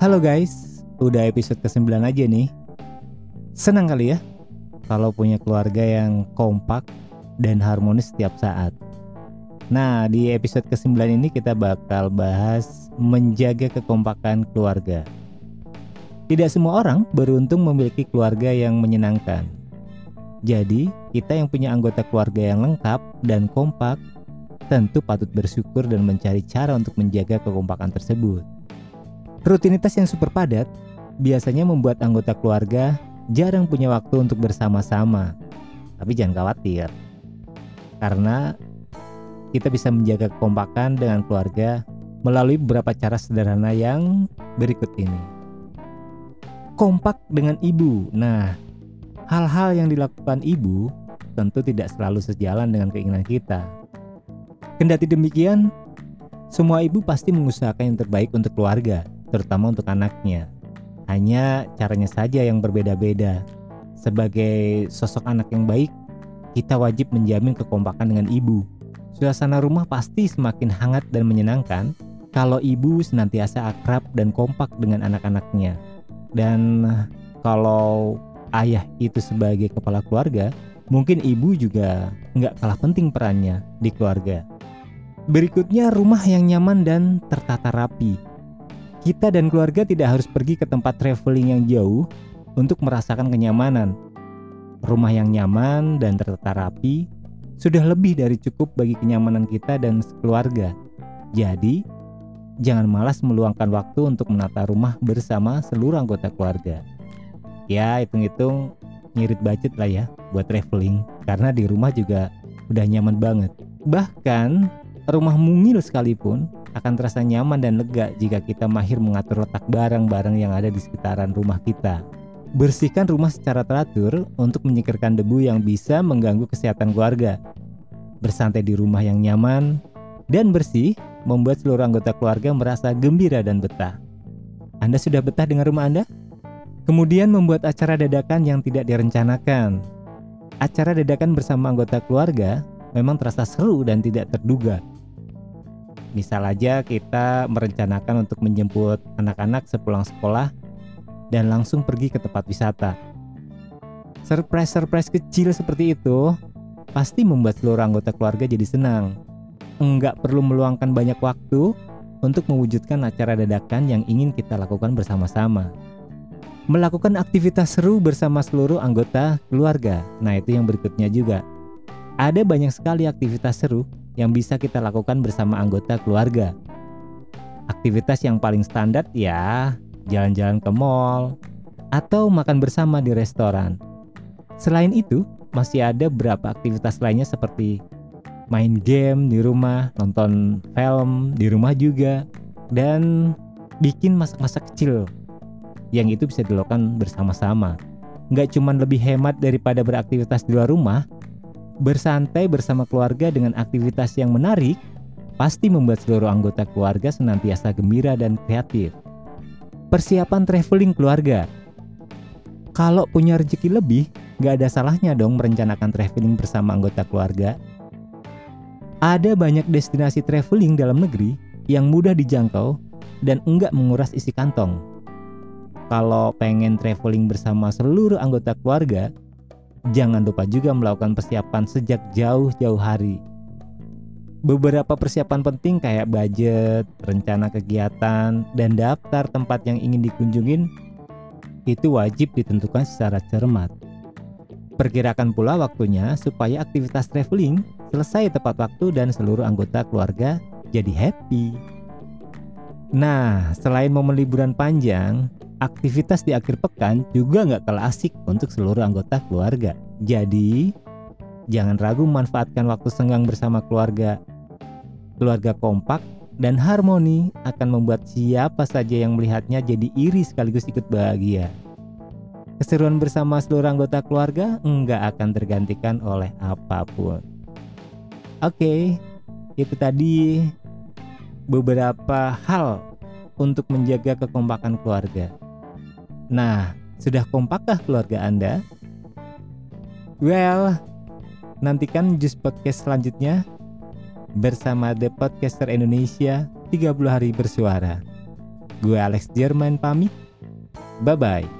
Halo guys, udah episode ke-9 aja nih. Senang kali ya kalau punya keluarga yang kompak dan harmonis setiap saat. Nah, di episode ke-9 ini kita bakal bahas menjaga kekompakan keluarga. Tidak semua orang beruntung memiliki keluarga yang menyenangkan. Jadi, kita yang punya anggota keluarga yang lengkap dan kompak tentu patut bersyukur dan mencari cara untuk menjaga kekompakan tersebut. Rutinitas yang super padat biasanya membuat anggota keluarga jarang punya waktu untuk bersama-sama. Tapi jangan khawatir, karena kita bisa menjaga kekompakan dengan keluarga melalui beberapa cara sederhana yang berikut ini. Kompak dengan ibu. Nah, hal-hal yang dilakukan ibu tentu tidak selalu sejalan dengan keinginan kita. Kendati demikian, semua ibu pasti mengusahakan yang terbaik untuk keluarga terutama untuk anaknya. Hanya caranya saja yang berbeda-beda. Sebagai sosok anak yang baik, kita wajib menjamin kekompakan dengan ibu. Suasana rumah pasti semakin hangat dan menyenangkan kalau ibu senantiasa akrab dan kompak dengan anak-anaknya. Dan kalau ayah itu sebagai kepala keluarga, mungkin ibu juga nggak kalah penting perannya di keluarga. Berikutnya rumah yang nyaman dan tertata rapi. Kita dan keluarga tidak harus pergi ke tempat traveling yang jauh untuk merasakan kenyamanan. Rumah yang nyaman dan tertata rapi sudah lebih dari cukup bagi kenyamanan kita dan keluarga. Jadi, jangan malas meluangkan waktu untuk menata rumah bersama seluruh anggota keluarga. Ya, hitung-hitung ngirit budget lah ya buat traveling karena di rumah juga udah nyaman banget. Bahkan rumah mungil sekalipun akan terasa nyaman dan lega jika kita mahir mengatur letak barang-barang yang ada di sekitaran rumah kita. Bersihkan rumah secara teratur untuk menyingkirkan debu yang bisa mengganggu kesehatan keluarga. Bersantai di rumah yang nyaman dan bersih membuat seluruh anggota keluarga merasa gembira dan betah. Anda sudah betah dengan rumah Anda? Kemudian membuat acara dadakan yang tidak direncanakan. Acara dadakan bersama anggota keluarga memang terasa seru dan tidak terduga. Misal aja kita merencanakan untuk menjemput anak-anak sepulang sekolah dan langsung pergi ke tempat wisata. Surprise-surprise kecil seperti itu pasti membuat seluruh anggota keluarga jadi senang. Enggak perlu meluangkan banyak waktu untuk mewujudkan acara dadakan yang ingin kita lakukan bersama-sama. Melakukan aktivitas seru bersama seluruh anggota keluarga. Nah, itu yang berikutnya juga. Ada banyak sekali aktivitas seru yang bisa kita lakukan bersama anggota keluarga. Aktivitas yang paling standar ya jalan-jalan ke mall atau makan bersama di restoran. Selain itu, masih ada beberapa aktivitas lainnya seperti main game di rumah, nonton film di rumah juga, dan bikin masak-masak kecil yang itu bisa dilakukan bersama-sama. Nggak cuma lebih hemat daripada beraktivitas di luar rumah, Bersantai bersama keluarga dengan aktivitas yang menarik pasti membuat seluruh anggota keluarga senantiasa gembira dan kreatif. Persiapan traveling keluarga. Kalau punya rezeki lebih, gak ada salahnya dong merencanakan traveling bersama anggota keluarga. Ada banyak destinasi traveling dalam negeri yang mudah dijangkau dan enggak menguras isi kantong. Kalau pengen traveling bersama seluruh anggota keluarga, Jangan lupa juga melakukan persiapan sejak jauh-jauh hari. Beberapa persiapan penting kayak budget, rencana kegiatan, dan daftar tempat yang ingin dikunjungin itu wajib ditentukan secara cermat. Perkirakan pula waktunya supaya aktivitas traveling selesai tepat waktu dan seluruh anggota keluarga jadi happy. Nah, selain momen liburan panjang, aktivitas di akhir pekan juga nggak kalah asik untuk seluruh anggota keluarga. Jadi, jangan ragu memanfaatkan waktu senggang bersama keluarga. Keluarga kompak dan harmoni akan membuat siapa saja yang melihatnya jadi iri sekaligus ikut bahagia. Keseruan bersama seluruh anggota keluarga enggak akan tergantikan oleh apa pun. Oke, itu tadi beberapa hal untuk menjaga kekompakan keluarga. Nah, sudah kompakkah keluarga Anda? Well, nantikan Jus Podcast selanjutnya bersama The Podcaster Indonesia 30 hari bersuara. Gue Alex Jerman pamit. Bye bye.